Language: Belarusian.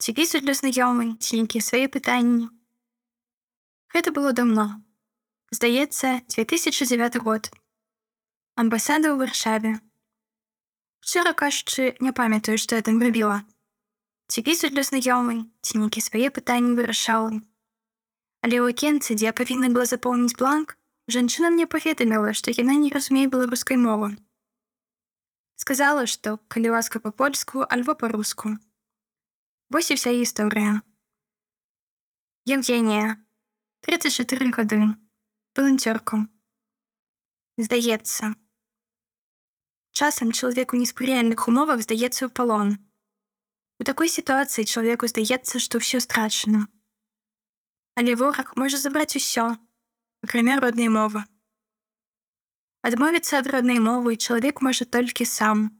Ці пісаць для знаёмай ці нейкія свае пытанні. Гэта было давно. Здаецца, 2009 год. Амбасада ў варшаве. Шчыра кажучы, не памятаю, што я там рабіла. Ці пісаць для знаёмай ці нейкія свае пытанні вырашала. Але ў акенцы, дзе я павінна была запоўніць бланк, жанчына мне паведаміла, што яна не разумее беларускай мовы. Сказала, што калі ласка па-польску альбо па-руску. Вось і вся гісторыя. Евгенія 34 гады валанцёрку. Здаецца. Часам чалавеку неспрыяльных умовах здаецца ў палон. У такой сітуацыі чалавеку здаецца, што ўсё страчана. Але вораг можа забраць усё, акрамя роднай мовы. Адмовіцца ад роднай мовы чалавек можа толькі сам.